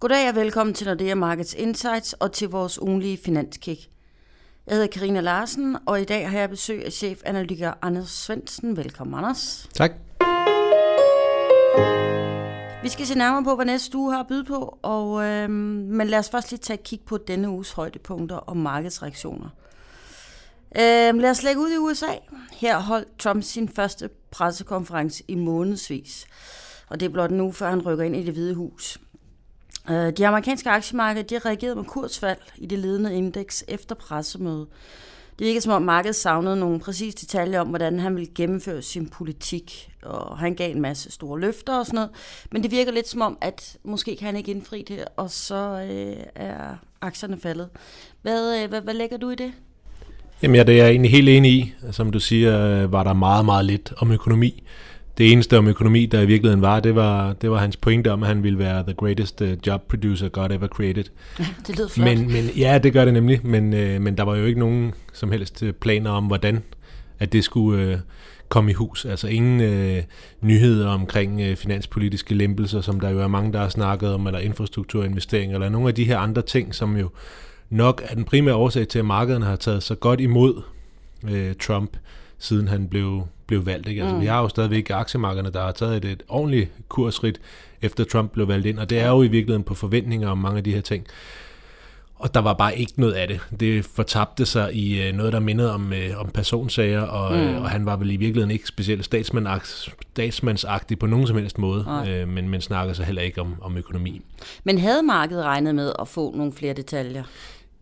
Goddag og velkommen til Nordea Markets Insights og til vores ugenlige finanskick. Jeg hedder Karina Larsen, og i dag har jeg besøg af chefanalytiker Anders Svendsen. Velkommen, Anders. Tak. Vi skal se nærmere på, hvad næste uge har at byde på, og, øh, men lad os først lige tage et kig på denne uges højdepunkter og markedsreaktioner. Øh, lad os lægge ud i USA. Her holdt Trump sin første pressekonference i månedsvis, og det er blot nu, før han rykker ind i det hvide hus. Øh, de amerikanske aktiemarkeder de reagerede med kursfald i det ledende indeks efter pressemødet. Det virkede som om markedet savnede nogle præcise detaljer om, hvordan han ville gennemføre sin politik. Og han gav en masse store løfter og sådan noget. Men det virker lidt som om, at måske kan han ikke indfri det, og så øh, er aktierne faldet. Hvad, øh, hvad, hvad lægger du i det? Jamen ja, det er jeg egentlig helt enig i. Som du siger, øh, var der meget, meget lidt om økonomi det eneste om økonomi, der i virkeligheden var, det var, det var hans pointe om, at han ville være the greatest uh, job producer God ever created. Det lyder flot. Men, men, ja, det gør det nemlig, men, uh, men der var jo ikke nogen som helst øh, planer om, hvordan at det skulle uh, komme i hus. Altså ingen uh, nyheder omkring uh, finanspolitiske lempelser, som der jo er mange, der har snakket om, eller infrastrukturinvesteringer, eller nogle af de her andre ting, som jo nok er den primære årsag til, at markederne har taget så godt imod uh, Trump, siden han blev blev valgt. Ikke? Altså, mm. Vi har jo stadigvæk aktiemarkederne, der har taget et, et ordentligt kursrit, efter Trump blev valgt ind, og det er jo i virkeligheden på forventninger om mange af de her ting. Og der var bare ikke noget af det. Det fortabte sig i øh, noget, der mindede om, øh, om personsager, og, mm. øh, og han var vel i virkeligheden ikke specielt statsmandsagtig på nogen som helst måde, øh, men man snakker så heller ikke om, om økonomi. Men havde markedet regnet med at få nogle flere detaljer?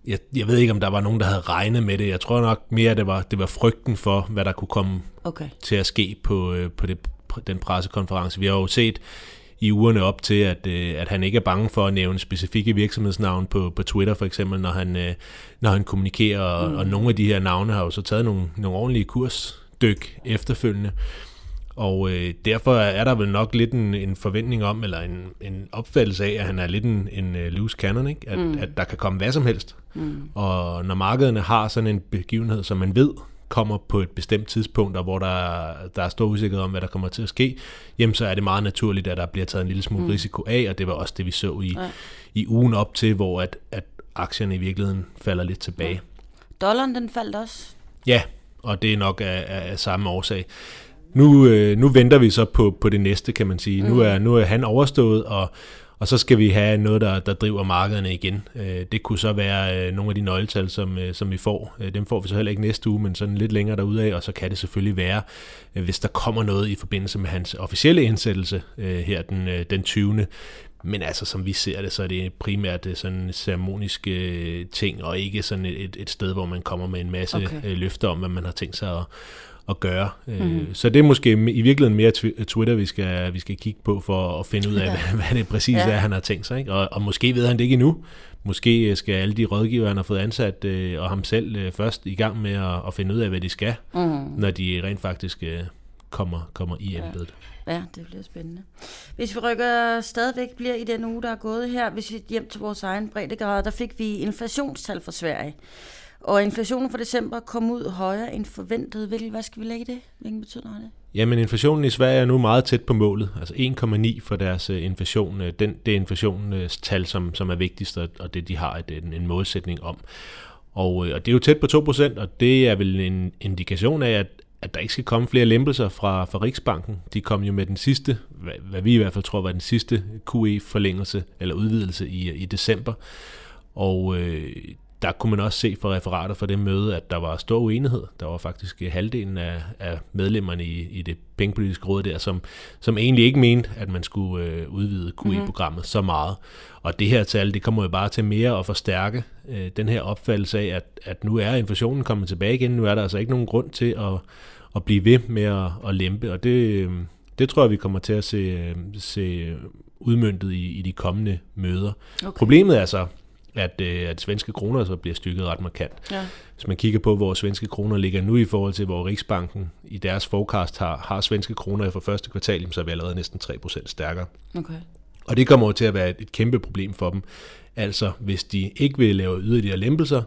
Jeg, jeg ved ikke, om der var nogen, der havde regnet med det. Jeg tror nok mere, at det var, det var frygten for, hvad der kunne komme okay. til at ske på, øh, på det, den pressekonference. Vi har jo set i ugerne op til, at, øh, at han ikke er bange for at nævne specifikke virksomhedsnavn på, på Twitter for eksempel, når han, øh, når han kommunikerer, og, mm. og nogle af de her navne har jo så taget nogle, nogle ordentlige kursdyk efterfølgende. Og øh, derfor er der vel nok lidt en, en forventning om, eller en, en opfattelse af, at han er lidt en, en uh, loose cannon, ikke? At, mm. at der kan komme hvad som helst. Mm. Og når markederne har sådan en begivenhed, som man ved kommer på et bestemt tidspunkt, og hvor der, der er stor usikkerhed om, hvad der kommer til at ske, jamen så er det meget naturligt, at der bliver taget en lille smule mm. risiko af, og det var også det, vi så i, ja. i ugen op til, hvor at, at aktierne i virkeligheden falder lidt tilbage. Ja. Dollaren, den faldt også? Ja, og det er nok af, af, af samme årsag nu, øh, nu venter vi så på, på det næste, kan man sige. Mm. Nu, er, nu er han overstået, og, og så skal vi have noget, der, der driver markederne igen. Øh, det kunne så være øh, nogle af de nøgletal, som, øh, som vi får. Øh, dem får vi så heller ikke næste uge, men sådan lidt længere derude af, og så kan det selvfølgelig være, øh, hvis der kommer noget i forbindelse med hans officielle indsættelse øh, her den, øh, den 20. Men altså, som vi ser det, så er det primært øh, sådan ceremoniske øh, ting, og ikke sådan et, et sted, hvor man kommer med en masse okay. Øh, løfter om, hvad man har tænkt sig at, at gøre. Mm. Så det er måske i virkeligheden mere Twitter, vi skal, vi skal kigge på for at finde ud af, ja. hvad, hvad det præcis ja. er, han har tænkt sig. Ikke? Og, og måske ved han det ikke endnu. Måske øh, skal alle de rådgiver, han har fået ansat, og ham selv først i gang med at, at finde ud af, hvad de skal, mm. når de rent faktisk kommer, kommer i embedet. Ja. ja, det bliver spændende. Hvis vi rykker stadigvæk bliver i den uge, der er gået her, hvis vi hjem til vores egen breddegrad, der fik vi inflationstal for Sverige. Og inflationen for december kom ud højere end forventet. Hvilket, hvad skal vi lægge i det? Hvilken betydning har det? Jamen inflationen i Sverige er nu meget tæt på målet. Altså 1,9 for deres øh, inflation. Øh, den, det er inflationens tal, som, som er vigtigst, og det de har et, en, en målsætning om. Og, øh, og det er jo tæt på 2%, og det er vel en indikation af, at, at der ikke skal komme flere lempelser fra, fra Riksbanken. De kom jo med den sidste, hvad, hvad vi i hvert fald tror var den sidste QE-forlængelse eller udvidelse i, i december. Og øh, der kunne man også se fra referater fra det møde, at der var stor uenighed. Der var faktisk halvdelen af, af medlemmerne i, i det pengepolitiske råd der, som, som egentlig ikke mente, at man skulle øh, udvide QE-programmet mm-hmm. så meget. Og det her tal, det kommer jo bare til mere at forstærke øh, den her opfattelse af, at, at nu er inflationen kommet tilbage igen. Nu er der altså ikke nogen grund til at, at blive ved med at, at lempe, og det, øh, det tror jeg, vi kommer til at se, øh, se udmyndtet i, i de kommende møder. Okay. Problemet er så, at, øh, at svenske kroner så bliver stykket ret markant. Ja. Hvis man kigger på, hvor svenske kroner ligger nu i forhold til, hvor Riksbanken i deres forecast har, har svenske kroner for første kvartal, så er vi allerede næsten 3% stærkere. Okay. Og det kommer til at være et, et kæmpe problem for dem. Altså, hvis de ikke vil lave yderligere lempelser,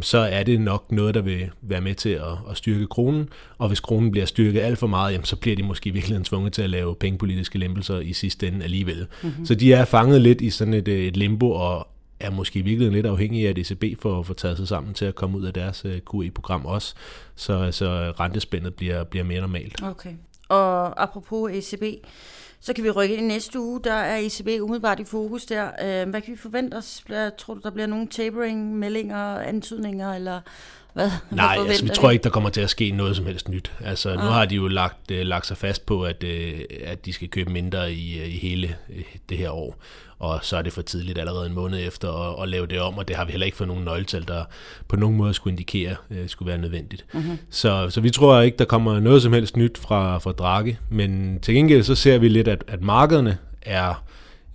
så er det nok noget, der vil være med til at, at styrke kronen. Og hvis kronen bliver styrket alt for meget, jamen, så bliver de måske virkelig tvunget til at lave pengepolitiske lempelser i sidste ende alligevel. Mm-hmm. Så de er fanget lidt i sådan et, et limbo, og er måske virkelig lidt afhængige af, at ECB får, får taget sig sammen til at komme ud af deres øh, QE-program også, så, så rentespændet bliver, bliver mere normalt. Okay. Og apropos ECB, så kan vi rykke ind i næste uge. Der er ECB umiddelbart i fokus der. Øh, hvad kan vi forvente os? Tror du, der bliver nogle tapering, meldinger, antydninger, eller hvad? Nej, hvad altså, vi tror ikke, der kommer til at ske noget som helst nyt. Altså, ah. nu har de jo lagt, uh, lagt sig fast på, at, uh, at de skal købe mindre i, uh, i hele uh, det her år og så er det for tidligt allerede en måned efter at, at lave det om, og det har vi heller ikke fået nogen nøgletal, der på nogen måde skulle indikere, øh, skulle være nødvendigt. Mm-hmm. Så, så vi tror ikke, der kommer noget som helst nyt fra, fra Draghi, men til gengæld så ser vi lidt, at, at markederne er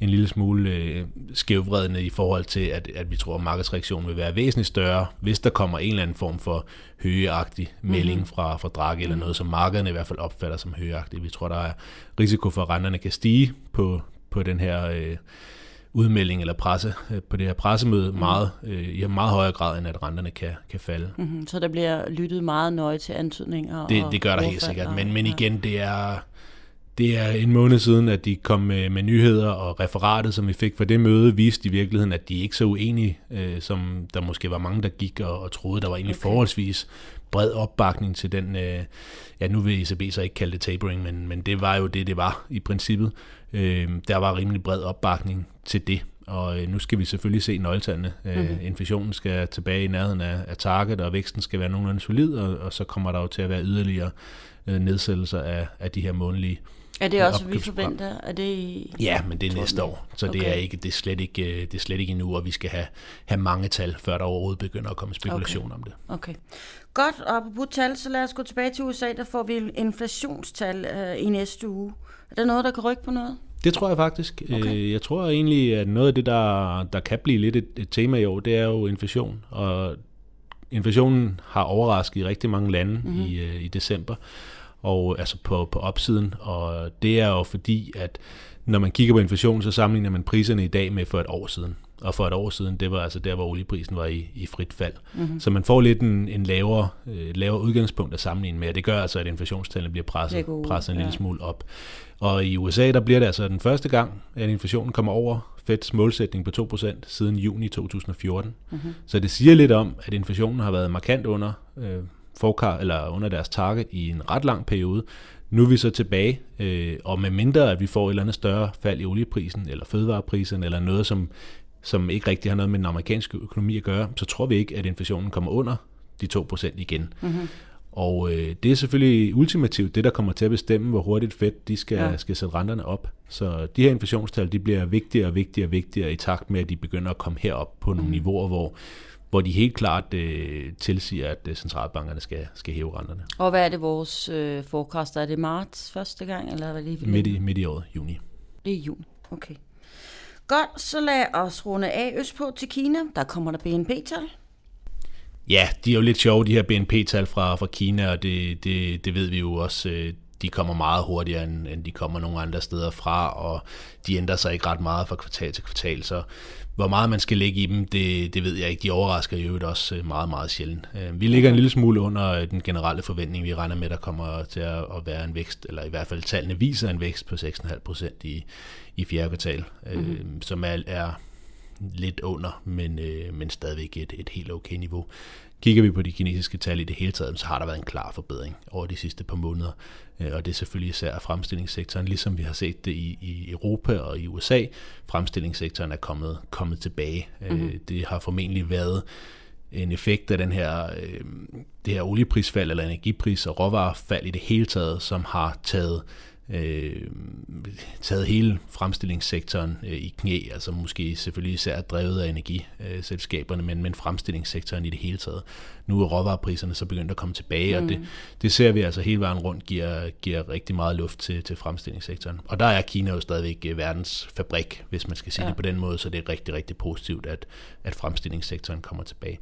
en lille smule øh, skævvredende i forhold til, at, at vi tror, at markedsreaktionen vil være væsentligt større, hvis der kommer en eller anden form for højeagtig melding mm-hmm. fra, fra Draghi, eller noget, som markederne i hvert fald opfatter som højeagtigt. Vi tror, der er risiko for, at renterne kan stige på, på den her øh, udmelding eller presse øh, på det her pressemøde mm. meget, øh, i meget højere grad, end at renterne kan, kan falde. Mm-hmm. Så der bliver lyttet meget nøje til antydninger? Det, det gør der helt sikkert, men, men igen, det er, det er en måned siden, at de kom med, med nyheder, og referatet, som vi fik fra det møde, viste i virkeligheden, at de ikke så uenige, øh, som der måske var mange, der gik og, og troede, der var egentlig okay. forholdsvis bred opbakning til den, øh, ja nu vil ECB så ikke kalde det tapering, men, men det var jo det, det var i princippet. Øh, der var rimelig bred opbakning til det, og øh, nu skal vi selvfølgelig se nøgletallene. Øh, mm-hmm. Inflationen skal tilbage i nærheden af, af target, og væksten skal være nogenlunde solid, og, og så kommer der jo til at være yderligere øh, nedsættelser af, af de her månedlige er det også, vi forventer? Er det i ja, men det er næste år, så okay. det, er ikke, det, er slet ikke, øh, det er slet ikke endnu, og vi skal have, have mange tal, før der overhovedet begynder at komme spekulation okay. om det. Okay. Godt, og på tal, så lad os gå tilbage til USA, der får vi inflationstal øh, i næste uge. Er der noget, der kan rykke på noget? Det tror jeg faktisk. Okay. Øh, jeg tror egentlig, at noget af det, der, der kan blive lidt et, et tema i år, det er jo inflation. Og inflationen har overrasket i rigtig mange lande mm-hmm. i, øh, i december og altså på, på opsiden, og det er jo fordi, at når man kigger på inflation, så sammenligner man priserne i dag med for et år siden. Og for et år siden, det var altså der, hvor olieprisen var i, i frit fald. Mm-hmm. Så man får lidt en, en lavere, et lavere udgangspunkt at sammenligne med, og det gør altså, at inflationstallene bliver presset, presset en ja. lille smule op. Og i USA, der bliver det altså den første gang, at inflationen kommer over Feds målsætning på 2% siden juni 2014. Mm-hmm. Så det siger lidt om, at inflationen har været markant under øh, forkar, eller under deres target i en ret lang periode. Nu er vi så tilbage, øh, og med mindre at vi får et eller andet større fald i olieprisen, eller fødevareprisen, eller noget, som, som ikke rigtig har noget med den amerikanske økonomi at gøre, så tror vi ikke, at inflationen kommer under de 2% igen. Mm-hmm. Og øh, det er selvfølgelig ultimativt det, der kommer til at bestemme, hvor hurtigt Fed de skal, ja. skal sætte renterne op. Så de her inflationstal de bliver vigtigere og vigtigere og vigtigere i takt med, at de begynder at komme herop på nogle mm. niveauer, hvor hvor de helt klart øh, tilsiger, at øh, centralbankerne skal, skal hæve renterne. Og hvad er det vores øh, forecast? Er det marts første gang? Eller hvad det midt, i, midt i året, juni. Det er juni, okay. Godt, så lad os runde af østpå til Kina. Der kommer der BNP-tal. Ja, de er jo lidt sjove, de her BNP-tal fra, fra Kina, og det, det, det ved vi jo også. De kommer meget hurtigere, end, end de kommer nogle andre steder fra, og de ændrer sig ikke ret meget fra kvartal til kvartal, så hvor meget man skal lægge i dem, det, det ved jeg ikke. De overrasker jo også øh, meget, meget sjældent. Øh, vi ligger en lille smule under øh, den generelle forventning. Vi regner med, der kommer til at være en vækst, eller i hvert fald tallene viser en vækst på 6,5 procent i, i fjerde kvartal, mm-hmm. som er, er lidt under, men, men stadigvæk et, et helt okay niveau. Kigger vi på de kinesiske tal i det hele taget, så har der været en klar forbedring over de sidste par måneder. Øh, og det er selvfølgelig især fremstillingssektoren, ligesom vi har set det i, i Europa og i USA. Fremstillingssektoren er kommet, kommet tilbage. Mm-hmm. Det har formentlig været en effekt af den her, øh, det her olieprisfald eller energipris og råvarefald i det hele taget, som har taget øh, taget hele fremstillingssektoren øh, i knæ, altså måske selvfølgelig især drevet af energiselskaberne, men, men fremstillingssektoren i det hele taget. Nu er råvarepriserne så begyndt at komme tilbage, mm. og det, det ser vi altså hele vejen rundt giver, giver rigtig meget luft til, til fremstillingssektoren. Og der er Kina jo stadigvæk øh, verdens fabrik, hvis man skal sige ja. det på den måde, så det er rigtig, rigtig positivt, at, at fremstillingssektoren kommer tilbage.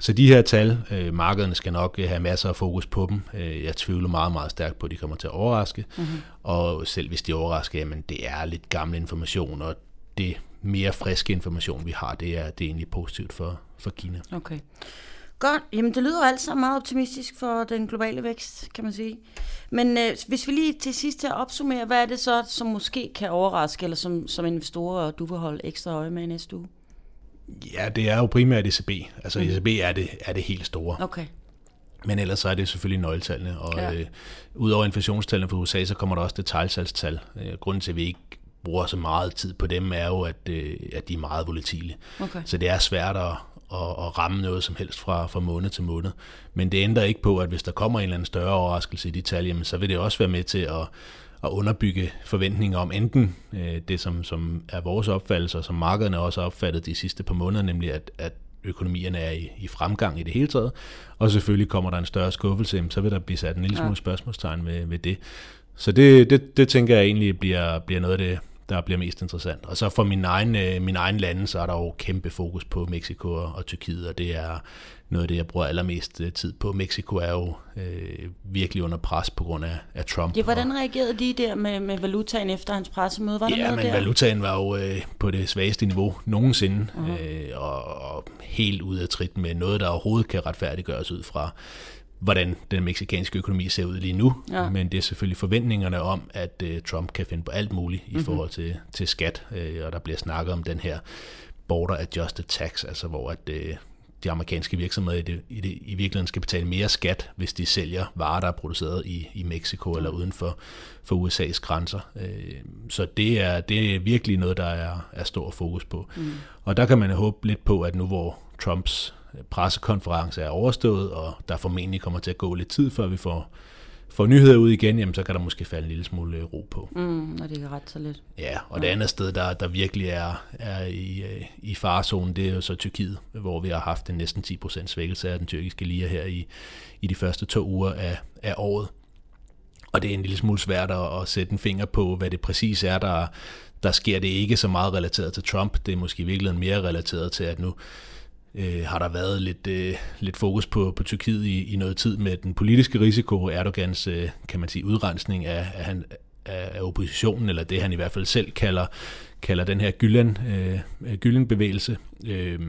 Så de her tal, øh, markederne skal nok øh, have masser af fokus på dem. Øh, jeg tvivler meget, meget stærkt på, at de kommer til at overraske. Mm-hmm. Og selv hvis de overrasker, jamen det er lidt gammel information, og det mere friske information, vi har, det er, det er egentlig positivt for, for Kina. Okay. Godt. Jamen, det lyder jo alt sammen meget optimistisk for den globale vækst, kan man sige. Men øh, hvis vi lige til sidst til at opsummere, hvad er det så, som måske kan overraske, eller som, som investorer du vil holde ekstra øje med næste uge? Ja, det er jo primært ECB. Altså mm. ECB er det, er det helt store. Okay. Men ellers så er det selvfølgelig nøgletallene, og ja. øh, udover inflationstallene for USA, så kommer der også detaljsalgstal. Øh, grunden til, at vi ikke bruger så meget tid på dem, er jo, at, øh, at de er meget volatile. Okay. Så det er svært at, at, at ramme noget som helst fra, fra måned til måned. Men det ændrer ikke på, at hvis der kommer en eller anden større overraskelse i de tal, jamen, så vil det også være med til at, at underbygge forventninger om enten øh, det, som, som er vores opfattelse, og som markederne også har opfattet de sidste par måneder, nemlig at, at økonomierne er i, i fremgang i det hele taget, og selvfølgelig kommer der en større skuffelse, så vil der blive sat en lille smule ja. spørgsmålstegn ved, ved det. Så det, det, det tænker jeg egentlig bliver, bliver noget af det, der bliver mest interessant. Og så for min egen, øh, min egen lande, så er der jo kæmpe fokus på Mexico og, og Tyrkiet, og det er noget af det, jeg bruger allermest øh, tid på. Mexico er jo øh, virkelig under pres på grund af, af Trump. Ja, hvordan reagerede de der med, med valutaen efter hans pressemøde? Var der ja, noget men der? valutaen var jo øh, på det svageste niveau nogensinde, uh-huh. øh, og, og helt ude af trit med noget, der overhovedet kan retfærdiggøres ud fra hvordan den meksikanske økonomi ser ud lige nu, ja. men det er selvfølgelig forventningerne om, at uh, Trump kan finde på alt muligt i mm-hmm. forhold til, til skat, uh, og der bliver snakket om den her border adjusted tax, altså hvor at uh, de amerikanske virksomheder i, det, i, det, i virkeligheden skal betale mere skat, hvis de sælger varer, der er produceret i, i Mexico eller uden for, for USA's grænser. Uh, så det er, det er virkelig noget, der er, er stor fokus på. Mm. Og der kan man håbe lidt på, at nu hvor Trumps pressekonference er overstået, og der formentlig kommer til at gå lidt tid, før vi får, får nyheder ud igen, jamen så kan der måske falde en lille smule øh, ro på. Mm, når det kan rette sig lidt. Ja, og ja. det andet sted, der, der virkelig er, er i, øh, i farezonen, det er jo så Tyrkiet, hvor vi har haft en næsten 10% svækkelse af den tyrkiske lira her i, i de første to uger af, af året. Og det er en lille smule svært at, at sætte en finger på, hvad det præcis er, der, der sker. Det ikke så meget relateret til Trump, det er måske virkelig mere relateret til, at nu øh, har der været lidt, øh, lidt fokus på, på Tyrkiet i, i noget tid med den politiske risiko, Erdogans, øh, kan man sige, udrensning af, af, han, af oppositionen, eller det han i hvert fald selv kalder, kalder den her Gülen, øh, Gülen-bevægelse. Øh,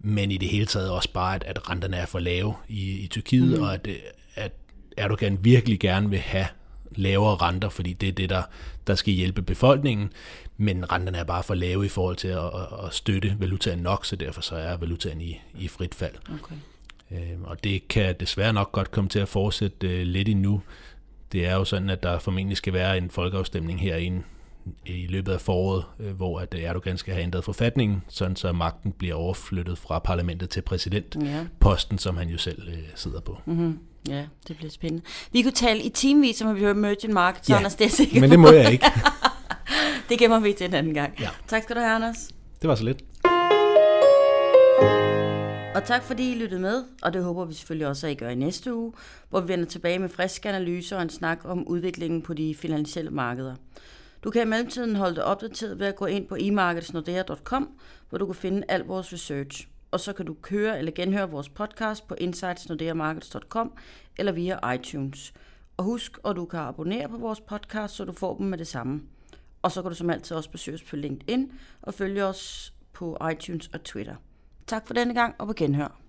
men i det hele taget også bare, at, at renterne er for lave i, i Tyrkiet, mm. og at, at Erdogan virkelig gerne vil have lavere renter, fordi det er det, der, der skal hjælpe befolkningen, men renterne er bare for lave i forhold til at, at støtte valutaen nok, så derfor så er valutaen i, i frit fald. Okay. Øhm, og det kan desværre nok godt komme til at fortsætte øh, lidt endnu. Det er jo sådan, at der formentlig skal være en folkeafstemning herinde i løbet af foråret, øh, hvor at Erdogan skal have ændret forfatningen, sådan så magten bliver overflyttet fra parlamentet til præsidentposten, ja. som han jo selv øh, sidder på. Mm-hmm. Ja, det bliver spændende. Vi kunne tale i timevis om, emerging markets, ja, Anders, det er sikkert men det må jeg ikke. det gemmer vi til en anden gang. Ja. Tak skal du have, Anders. Det var så lidt. Og tak fordi I lyttede med, og det håber vi selvfølgelig også, at I gør i næste uge, hvor vi vender tilbage med friske analyser og en snak om udviklingen på de finansielle markeder. Du kan i mellemtiden holde dig opdateret ved at gå ind på emarketsnordea.com, hvor du kan finde al vores research. Og så kan du køre eller genhøre vores podcast på insightsnordeamarkets.com eller via iTunes. Og husk, at du kan abonnere på vores podcast, så du får dem med det samme. Og så kan du som altid også besøge os på LinkedIn og følge os på iTunes og Twitter. Tak for denne gang, og på genhør.